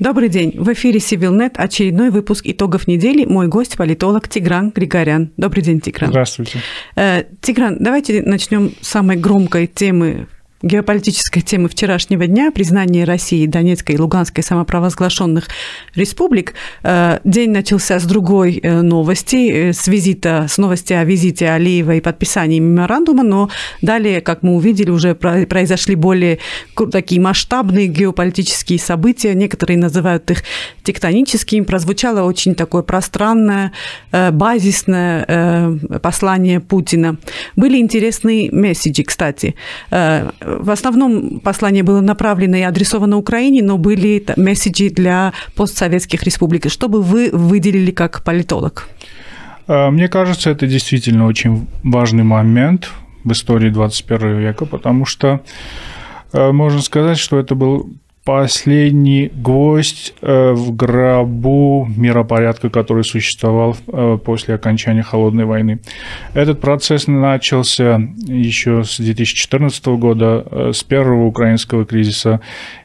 Добрый день. В эфире Сивилнет очередной выпуск итогов недели. Мой гость – политолог Тигран Григорян. Добрый день, Тигран. Здравствуйте. Э, Тигран, давайте начнем с самой громкой темы геополитической темы вчерашнего дня, признание России, Донецкой и Луганской самопровозглашенных республик. Э, день начался с другой э, новости, э, с визита, с новости о визите Алиева и подписании меморандума, но далее, как мы увидели, уже произошли более такие масштабные геополитические события, некоторые называют их тектоническими, прозвучало очень такое пространное, базисное послание Путина. Были интересные месседжи, кстати в основном послание было направлено и адресовано Украине, но были месседжи для постсоветских республик. Что бы вы выделили как политолог? А, мне кажется, это действительно очень важный момент в истории 21 века, потому что а, можно сказать, что это был последний гвоздь э, в гробу миропорядка, который существовал э, после окончания Холодной войны. Этот процесс начался еще с 2014 года, э, с первого украинского кризиса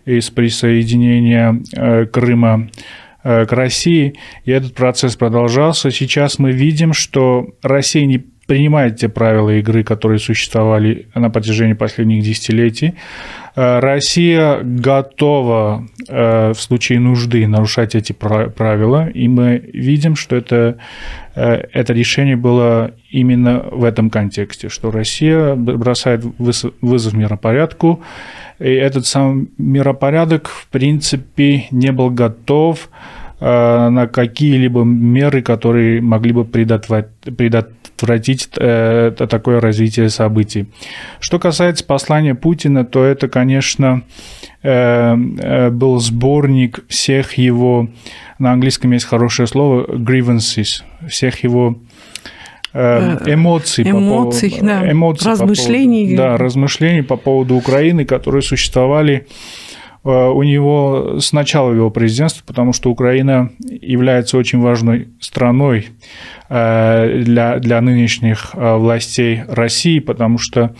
и с присоединения Крыма к России, и этот процесс продолжался. Сейчас мы видим, что Россия не принимает те правила игры, которые существовали на протяжении последних десятилетий. Э, Россия готова э, в случае нужды нарушать эти правила, и мы видим, что это, э, это решение было именно в этом контексте, что Россия бросает вызов миропорядку, и этот сам миропорядок, в принципе, не был готов на какие-либо меры, которые могли бы предотвратить э, такое развитие событий. Что касается послания Путина, то это, конечно, э, э, был сборник всех его, на английском есть хорошее слово, grievances, всех его эмоций, эмоций, по поводу, да, эмоций размышлений. По поводу, да, размышлений по поводу Украины, которые существовали Э, у него с начала его президентства, потому что Украина является очень важной страной э, для, для нынешних э, властей России, потому что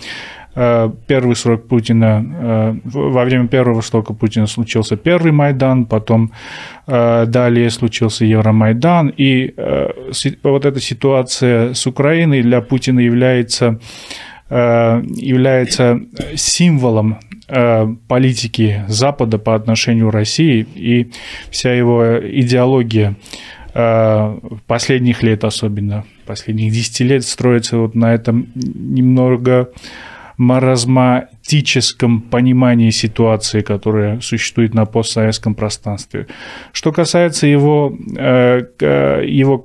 первый срок Путина, во время первого срока Путина случился первый Майдан, потом далее случился Евромайдан, и вот эта ситуация с Украиной для Путина является является символом Э, политики Запада по отношению к России и вся его идеология э, последних лет особенно, последних 10 лет строится вот на этом немного маразматическом понимании ситуации, которая существует на постсоветском пространстве. Что касается его, э, его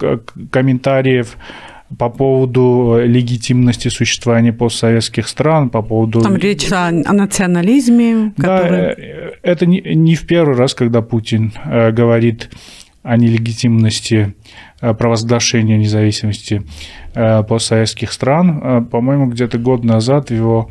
комментариев по поводу легитимности существования постсоветских стран, по поводу... Там речь о, о национализме. Который... Да, э, это не, не в первый раз, когда Путин э, говорит о нелегитимности э, провозглашения независимости постсоветских стран. По-моему, где-то год назад его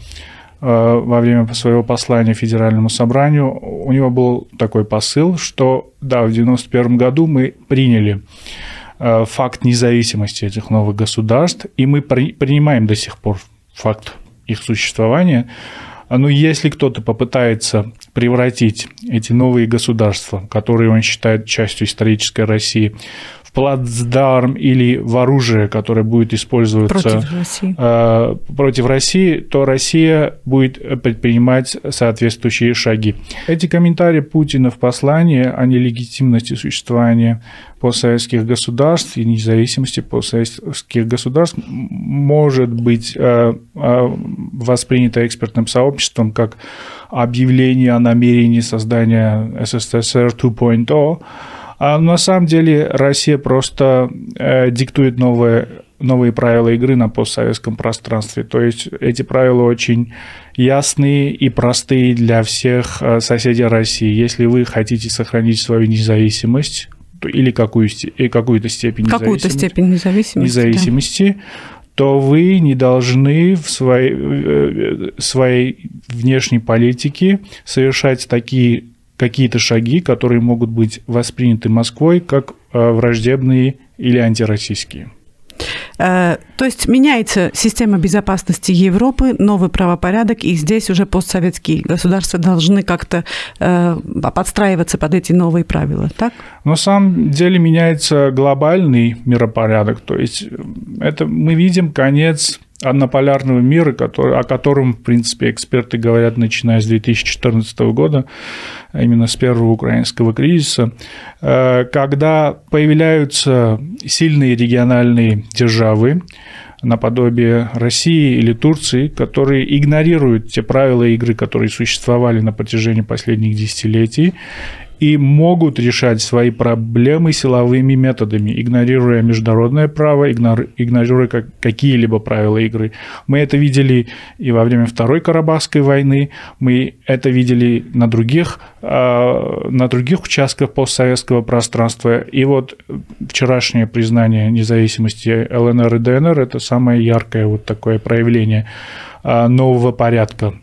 во время своего послания Федеральному собранию у него был такой посыл, что да, в 1991 году мы приняли Э, факт независимости этих новых государств, и мы принимаем до сих пор факт их существования. Но если кто-то попытается превратить эти новые государства, которые он считает частью исторической России, плацдарм или в оружие, которое будет использоваться против России. Э, против России, то Россия будет предпринимать соответствующие шаги. Эти комментарии Путина в послании о нелегитимности существования постсоветских государств и независимости постсоветских государств может быть э, э, воспринято экспертным сообществом как объявление о намерении создания СССР 2.0, а на самом деле Россия просто э, диктует новые, новые правила игры на постсоветском пространстве. То есть эти правила очень ясные и простые для всех э, соседей России. Если вы хотите сохранить свою независимость или какую, какую-то степень какую-то степень независимости, независимости да то вы не должны в своей, э, своей внешней политике совершать такие какие-то шаги, которые могут быть восприняты Москвой как э, враждебные или антироссийские. То есть меняется система безопасности Европы, новый правопорядок, и здесь уже постсоветские государства должны как-то подстраиваться под эти новые правила, так? На самом деле меняется глобальный миропорядок, то есть это мы видим конец однополярного мира, который, о котором, в принципе, эксперты говорят, начиная с 2014 года, а именно с первого украинского кризиса, э, когда появляются сильные региональные державы, наподобие России или Турции, которые игнорируют те правила игры, которые существовали на протяжении последних десятилетий, и могут решать свои проблемы силовыми методами, игнорируя международное право, игнорируя какие-либо правила игры. Мы это видели и во время Второй Карабахской войны, мы это видели на других, а, на других участках постсоветского пространства. И вот вчерашнее признание независимости ЛНР и ДНР – это самое яркое вот такое проявление а, нового порядка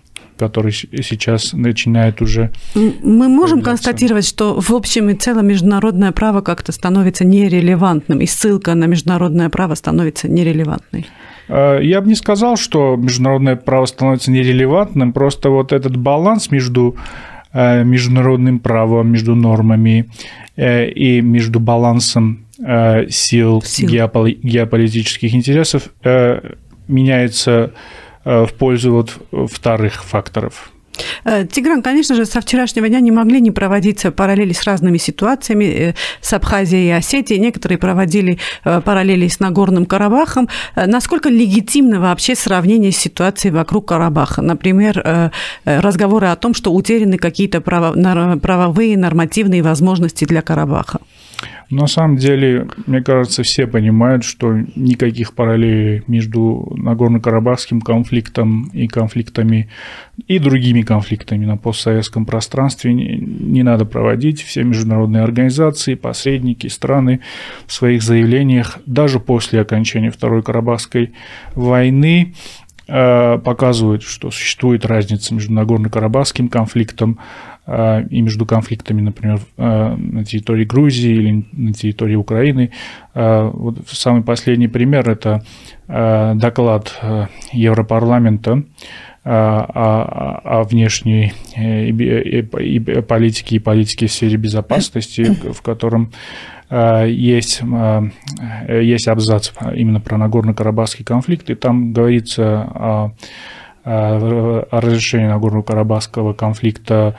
который сейчас начинает уже... Мы можем констатировать, что в общем и целом международное право как-то становится нерелевантным, и ссылка на международное право становится нерелевантной? А, я бы не сказал, что международное право становится нерелевантным, просто вот этот баланс между э, международным правом, между нормами э, и между балансом э, сил, сил. геополитических интересов меняется в пользу вот вторых факторов. Э, Тигран, конечно же, со вчерашнего дня не могли не проводиться параллели с разными ситуациями, э, с Абхазией и Осетией. Некоторые проводили параллели с Нагорным Карабахом. Насколько легитимно вообще сравнение с ситуацией вокруг Карабаха? Например, разговоры о том, что утеряны какие-то правовые нормативные возможности для Карабаха. На самом деле, мне кажется, все понимают, что никаких параллелей между Нагорно-Карабахским конфликтом и конфликтами и другими конфликтами на постсоветском пространстве не, надо проводить. Все международные организации, посредники, страны в своих заявлениях, даже после окончания Второй Карабахской войны, э, показывают, что существует разница между Нагорно-Карабахским конфликтом и между конфликтами, например, а, на территории Грузии или на территории Украины. А, вот самый последний пример – это доклад Европарламента о, о внешней э, политике и политике в сфере безопасности, в котором есть, есть абзац именно про Нагорно-Карабахский конфликт, и там говорится о, о разрешении Нагорно-Карабахского конфликта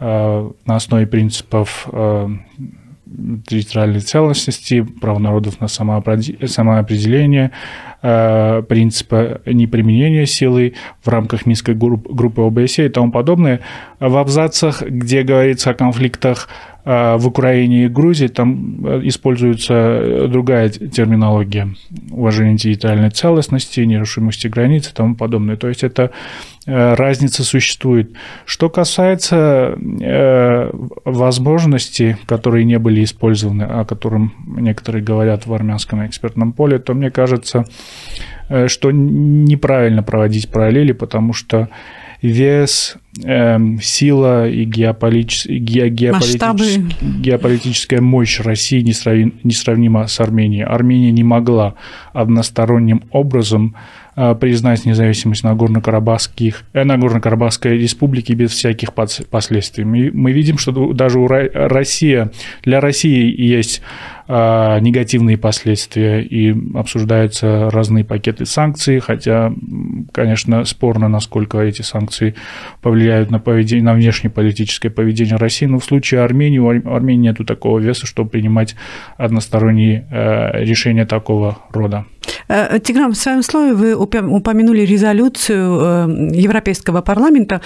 на основе принципов э, территориальной целостности, права народов на самоопределение, э, принципа неприменения силы в рамках Минской группы ОБСЕ и тому подобное. В абзацах, где говорится о конфликтах в Украине и Грузии, там используется другая терминология уважение территориальной целостности, нерушимости границ и тому подобное. То есть это Э, разница существует. Что касается э, возможностей, которые не были использованы, о котором некоторые говорят в армянском экспертном поле, то мне кажется, э, что неправильно проводить параллели, потому что вес, э, сила и геополитич... ге... геополитическая, геополитическая мощь России несравнима с Арменией. Армения не могла односторонним образом Э, признать независимость Нагорно-Карабахских, э, Нагорно-Карабахской республики без всяких последствий. Мы, мы видим, что даже у России, для России есть негативные последствия и обсуждаются разные пакеты санкций, хотя, конечно, спорно, насколько эти санкции повлияют на, поведение, на внешнеполитическое поведение России, но в случае Армении у Армении нет такого веса, чтобы принимать односторонние решения такого рода. Э, Тигран, в своем слове вы упомянули резолюцию э, Европейского парламента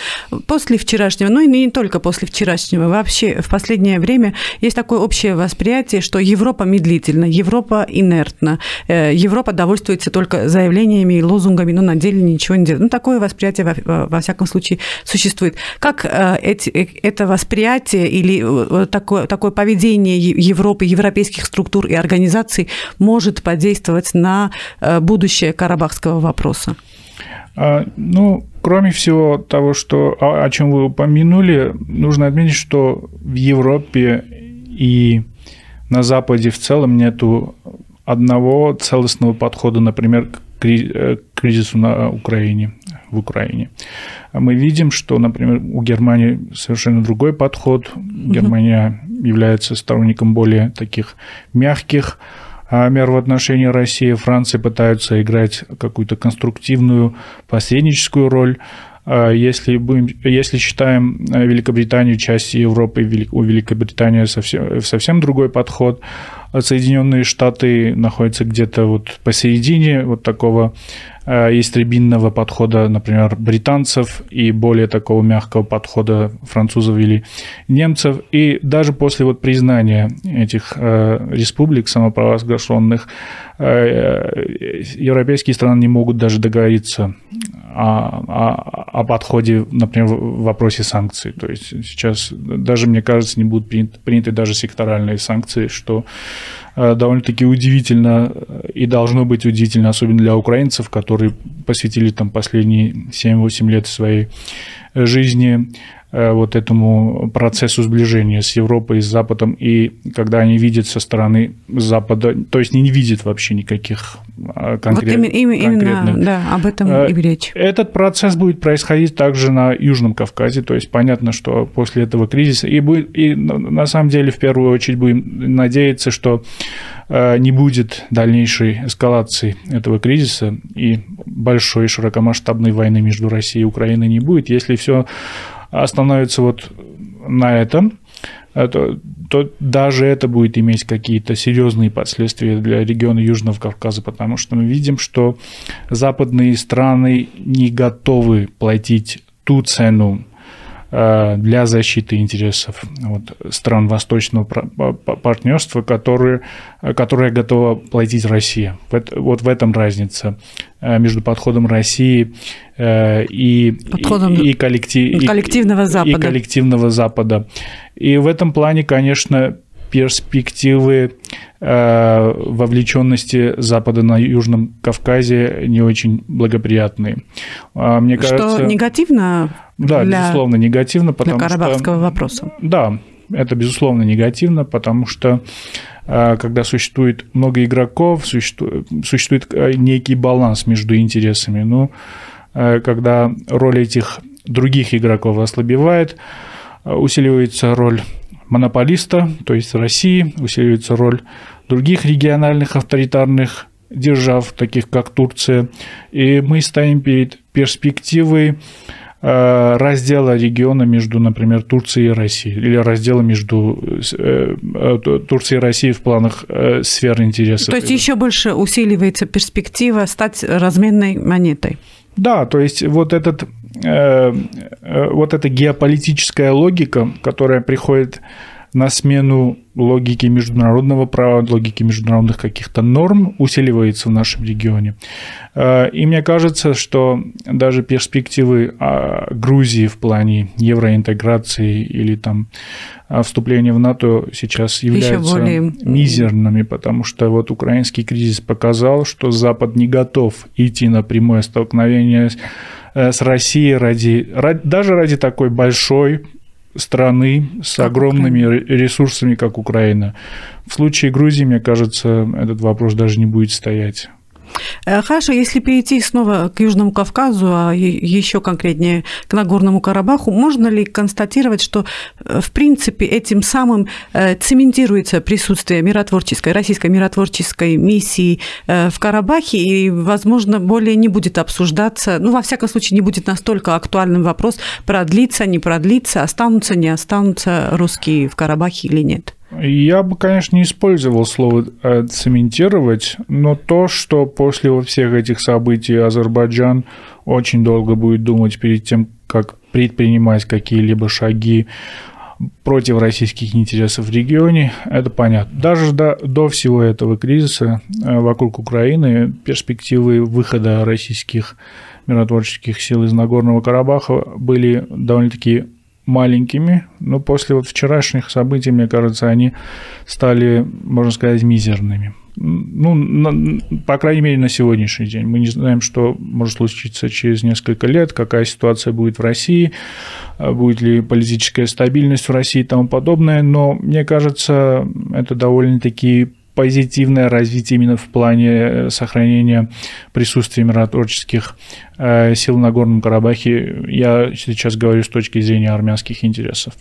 после вчерашнего, ну и не только после вчерашнего, вообще в последнее время есть такое общее восприятие, что Европа медлительна, Европа инертна, э, Европа довольствуется только заявлениями и лозунгами, но на деле ничего не делает. Ну, такое восприятие, во, во всяком случае, существует. Как эти, это восприятие или такое, такое поведение Европы, европейских структур и организаций может подействовать на Э, будущее карабахского вопроса? А, ну, кроме всего того, что, о, о чем вы упомянули, нужно отметить, что в Европе и на Западе в целом нету одного целостного подхода, например, к кризису на Украине, в Украине. Мы видим, что, например, у Германии совершенно другой подход. Германия является сторонником более таких мягких а мер в отношении России. Франция пытается играть какую-то конструктивную посредническую роль. А если, будем, если считаем э, Великобританию частью Европы, у Великобритании совсем, совсем другой подход. А Соединенные Штаты находятся где-то вот посередине вот такого истребинного подхода, например, британцев и более такого мягкого подхода французов или немцев. И даже после вот признания этих э, республик самопровозглашенных э, европейские страны не могут даже договориться о, о, о подходе, например, в вопросе санкций. То есть сейчас даже, мне кажется, не будут приняты, приняты даже секторальные санкции, что Э, довольно-таки удивительно э, и должно быть удивительно, особенно для украинцев, которые посвятили там последние 7-8 лет своей жизни. Э, вот этому процессу сближения с Европой, с Западом, и когда они видят со стороны Запада, то есть не видят вообще никаких а, конкрет, вот именно, конкретных... Именно, да, об этом э, и речь. Этот процесс будет происходить также на Южном Кавказе, то есть понятно, что после этого кризиса, и, будет, и на самом деле в первую очередь будем надеяться, что э, не будет дальнейшей эскалации этого кризиса и большой широкомасштабной войны между Россией и Украиной не будет, если все остановится вот на этом, э, то, то даже это будет иметь какие-то серьезные последствия для региона Южного Кавказа, потому что мы видим, что западные страны не готовы платить ту цену, для защиты интересов вот, стран восточного партнерства, которые, которые готова платить Россия. Вот в этом разница э, между подходом России э, и, подходом и, коллектив, коллективного Запада. И коллективного Запада. И в этом плане, конечно, перспективы э, вовлеченности Запада на Южном Кавказе не очень благоприятные. А, мне кажется, что негативно? Да, для, безусловно, негативно, потому для карабахского что, вопроса. Да, это безусловно негативно, потому что э, когда существует много игроков, существует, существует э, некий баланс между интересами. Ну, когда роль этих других игроков ослабевает, усиливается роль монополиста, то есть России, усиливается роль других региональных авторитарных держав, таких как Турция, и мы стоим перед перспективой э, раздела региона между, например, Турцией и Россией, или раздела между э, э, Турцией и Россией в планах сфер интересов. То есть еще больше усиливается перспектива стать разменной монетой. Да, то есть вот этот Э, э, вот эта геополитическая логика, которая приходит на смену логики международного права, логики международных каких-то норм усиливается в нашем регионе. Э, и мне кажется, что даже перспективы а, Грузии в плане евроинтеграции или там а, вступления в НАТО сейчас являются более... мизерными, потому что вот украинский кризис показал, что Запад не готов идти на прямое столкновение Э, с Россией ради, ради даже ради такой большой страны с как огромными Украина. ресурсами, как Украина. В случае Грузии, мне кажется, этот вопрос даже не будет стоять. Э, хорошо, если перейти снова к Южному Кавказу, а еще конкретнее к Нагорному Карабаху, можно ли констатировать, что э, в принципе этим самым э, цементируется присутствие миротворческой, российской миротворческой миссии в Карабахе, и, возможно, более не будет обсуждаться, ну, во всяком случае, не будет настолько актуальным вопрос, продлится, не продлится, останутся, не останутся русские в Карабахе или нет? Я бы, конечно, не использовал слово э, «цементировать», но то, что после всех этих событий Азербайджан очень долго будет думать перед тем, как предпринимать какие-либо шаги против российских интересов в регионе, это понятно. Даже до, до всего этого кризиса э, вокруг Украины перспективы выхода российских миротворческих сил из Нагорного Карабаха были довольно-таки маленькими, но после вот вчерашних событий, мне кажется, они стали, можно сказать, мизерными. Ну, на, по крайней мере, на сегодняшний день. Мы не знаем, что может случиться через несколько лет, какая ситуация будет в России, а будет ли политическая стабильность в России и тому подобное, но мне кажется, это довольно-таки позитивное развитие именно в плане сохранения присутствия миротворческих сил на Горном Карабахе. Я сейчас говорю с точки зрения армянских интересов.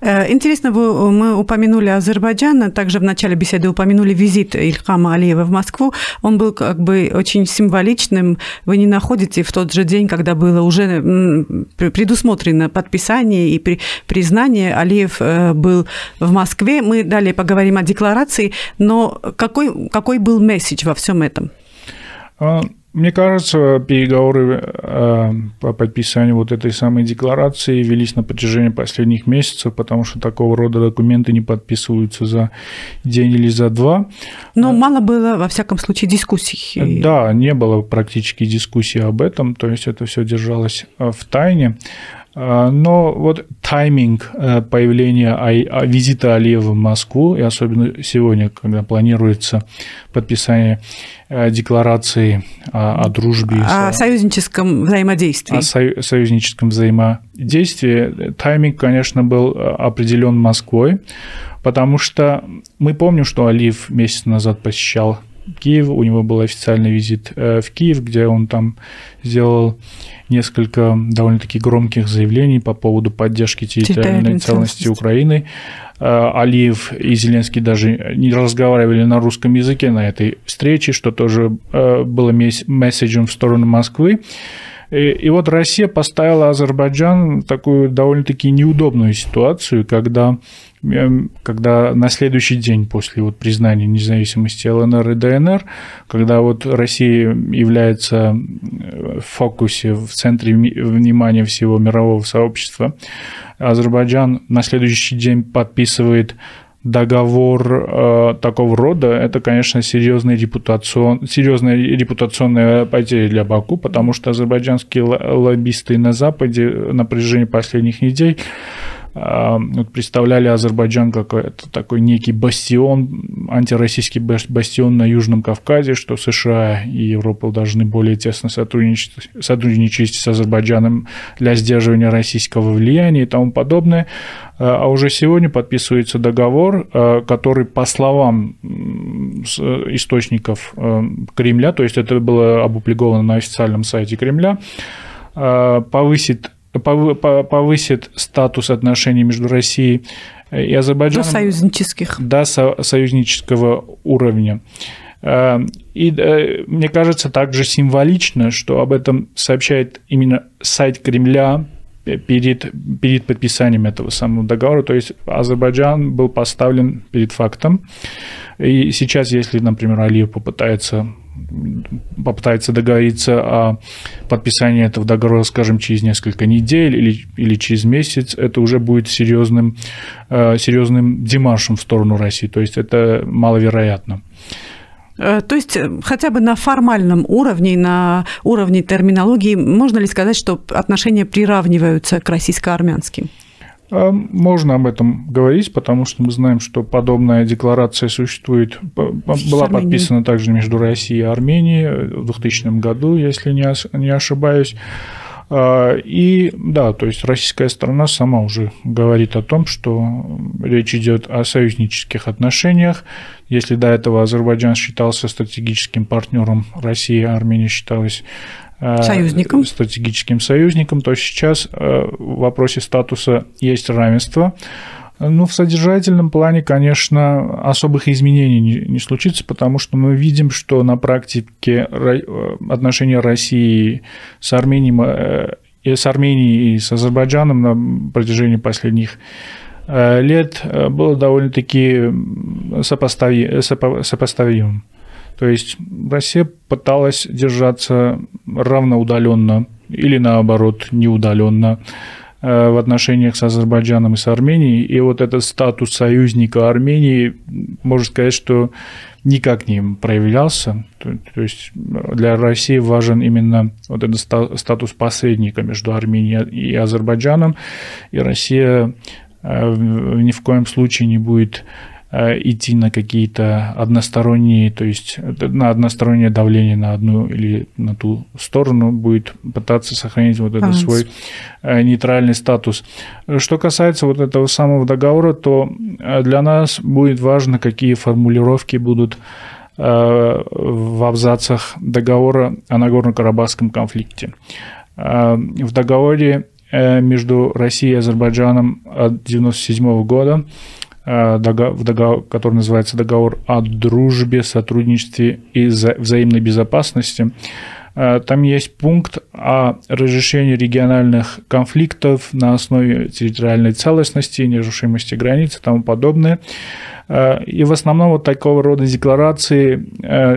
Э, интересно, вы, мы упомянули Азербайджан, также в начале беседы упомянули визит Ильхама Алиева в Москву. Он был как бы очень символичным. Вы не находите в тот же день, когда было уже предусмотрено подписание и признание, Алиев э, был в Москве. Мы далее поговорим о декларации, но какой, какой был месседж во всем этом? Мне кажется, переговоры э, по подписанию вот этой самой декларации велись на протяжении последних месяцев, потому что такого рода документы не подписываются за день или за два. Но мало было, во всяком случае, дискуссий. Да, не было практически дискуссии об этом, то есть это все держалось э, в тайне. А, но вот тайминг э, появления а, визита Алиева в Москву, и особенно сегодня, когда планируется подписание э, декларации о, дружбе. О союзническом взаимодействии. О союзническом взаимодействии. Тайминг, конечно, был э, определен Москвой, потому что мы помним, что Алиев месяц назад посещал Киев, у него был официальный визит в Киев, где он там сделал несколько довольно-таки громких заявлений по поводу поддержки территориальной целостности Украины. Э, Алиев и Зеленский даже не разговаривали на русском языке на этой встрече, что тоже э, было месседжем в сторону Москвы. И, и вот Россия поставила Азербайджан в такую довольно-таки неудобную ситуацию, когда Эм, когда на следующий день после вот признания независимости ЛНР и ДНР, когда вот Россия является э, в фокусе, в центре внимания всего мирового сообщества, Азербайджан на следующий день подписывает договор э, такого рода, это, конечно, серьезная, репутацион, серьезная репутационная потеря для Баку, потому что азербайджанские лоббисты на Западе на протяжении последних недель представляли Азербайджан как это такой некий бастион, антироссийский бастион на Южном Кавказе, что США и Европа должны более тесно сотрудничать, сотрудничать с Азербайджаном для сдерживания российского влияния и тому подобное. А уже сегодня подписывается договор, а, который, по словам источников а, Кремля, то есть это было опубликовано на официальном сайте Кремля, повысит повысит статус отношений между Россией и Азербайджаном. До союзнических. До союзнического уровня. Э, и э, мне кажется также символично, что об этом сообщает именно сайт Кремля перед, перед подписанием этого самого договора. То есть Азербайджан был поставлен перед фактом. И сейчас, если, например, Алиев попытается попытается договориться о подписании этого договора, скажем, через несколько недель или, или через месяц, это уже будет серьезным, э, серьезным демаршем в сторону России. То есть это маловероятно. Э, то есть э, хотя бы на формальном уровне, на уровне терминологии, можно ли сказать, что отношения приравниваются к российско-армянским? А, можно об этом говорить, потому что мы знаем, что подобная декларация существует, была подписана также между Россией и Арменией в 2000 году, если не ошибаюсь. А, и да, то есть российская сторона сама уже говорит о том, что речь идет о союзнических отношениях. Если до этого Азербайджан считался стратегическим партнером России, Армения считалась союзником. стратегическим союзником, то сейчас э, в вопросе статуса есть равенство. Ну, в содержательном плане, конечно, особых изменений не, не случится, потому что мы видим, что на практике э, отношения России с Арменией, и с Арменией и с Азербайджаном на протяжении последних лет было довольно-таки сопоставимым. То есть Россия пыталась держаться равноудаленно или наоборот неудаленно э, в отношениях с Азербайджаном и с Арменией. И вот этот статус союзника Армении, можно сказать, что никак не проявлялся. То, то есть для России важен именно вот этот статус посредника между Арменией и Азербайджаном. И Россия э, ни в коем случае не будет идти на какие-то односторонние, то есть на одностороннее давление на одну или на ту сторону, будет пытаться сохранить вот этот свой нейтральный статус. Что касается вот этого самого договора, то для нас будет важно, какие формулировки будут в абзацах договора о Нагорно-Карабахском конфликте. В договоре Э, между Россией и Азербайджаном от 1997 года, э, в договор, который называется договор о дружбе, сотрудничестве и взаимной безопасности. Э, там есть пункт о разрешении региональных конфликтов на основе территориальной целостности, нерушимости границ и тому подобное. И в основном вот такого рода декларации,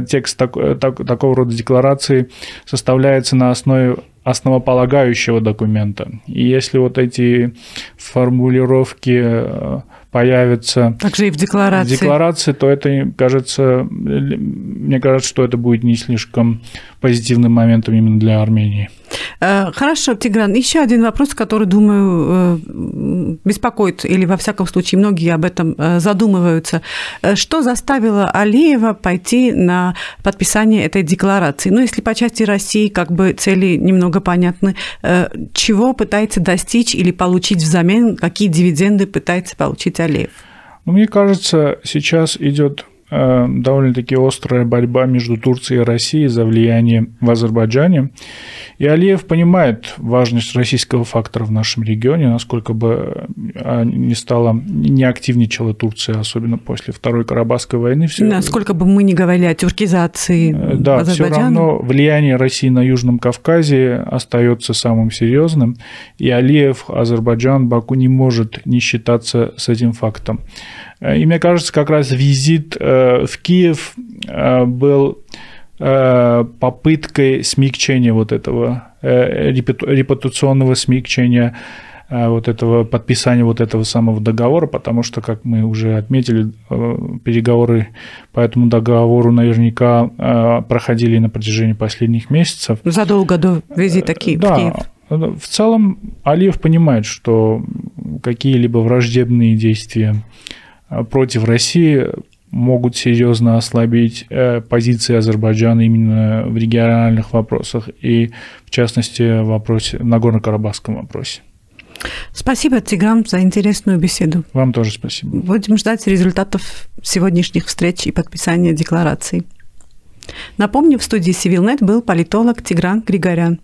текст так, так, такого рода декларации составляется на основе основополагающего документа. И если вот эти формулировки э, появятся Также и в декларации. в декларации, то это, кажется, мне кажется, что это будет не слишком позитивным моментом именно для Армении. Э, хорошо, Тигран, еще один вопрос, который, думаю, э, беспокоит, или во всяком случае многие об этом э, задумываются. Что заставило Алиева пойти на подписание этой декларации? Ну, если по части России как бы цели немного понятны, чего пытается достичь или получить взамен, какие дивиденды пытается получить Алиев? Ну, мне кажется, сейчас идет довольно-таки острая борьба между Турцией и Россией за влияние в Азербайджане. И Алиев понимает важность российского фактора в нашем регионе, насколько бы а, не стала, не активничала Турция, особенно после Второй Карабахской войны. Все... Насколько бы мы ни говорили о тюркизации э, Да, все равно влияние России на Южном Кавказе остается самым серьезным, и Алиев, Азербайджан, Баку не может не считаться с этим фактом. Э, и мне кажется, как раз визит э, в Киев был Э, попыткой смягчения вот этого репутационного смягчения вот этого подписания вот этого самого договора, потому что, как мы уже отметили, переговоры по этому договору наверняка проходили на протяжении последних месяцев. Задолго до визита Киев. Да, в целом Алиев понимает, что какие-либо враждебные действия против России могут серьезно ослабить э, позиции Азербайджана именно в региональных вопросах и, в частности, в вопросе, в Нагорно-Карабахском вопросе. Спасибо, Тигран, за интересную беседу. Вам тоже спасибо. Будем ждать результатов сегодняшних встреч и подписания деклараций. Напомню, в студии CivilNet был политолог Тигран Григорян.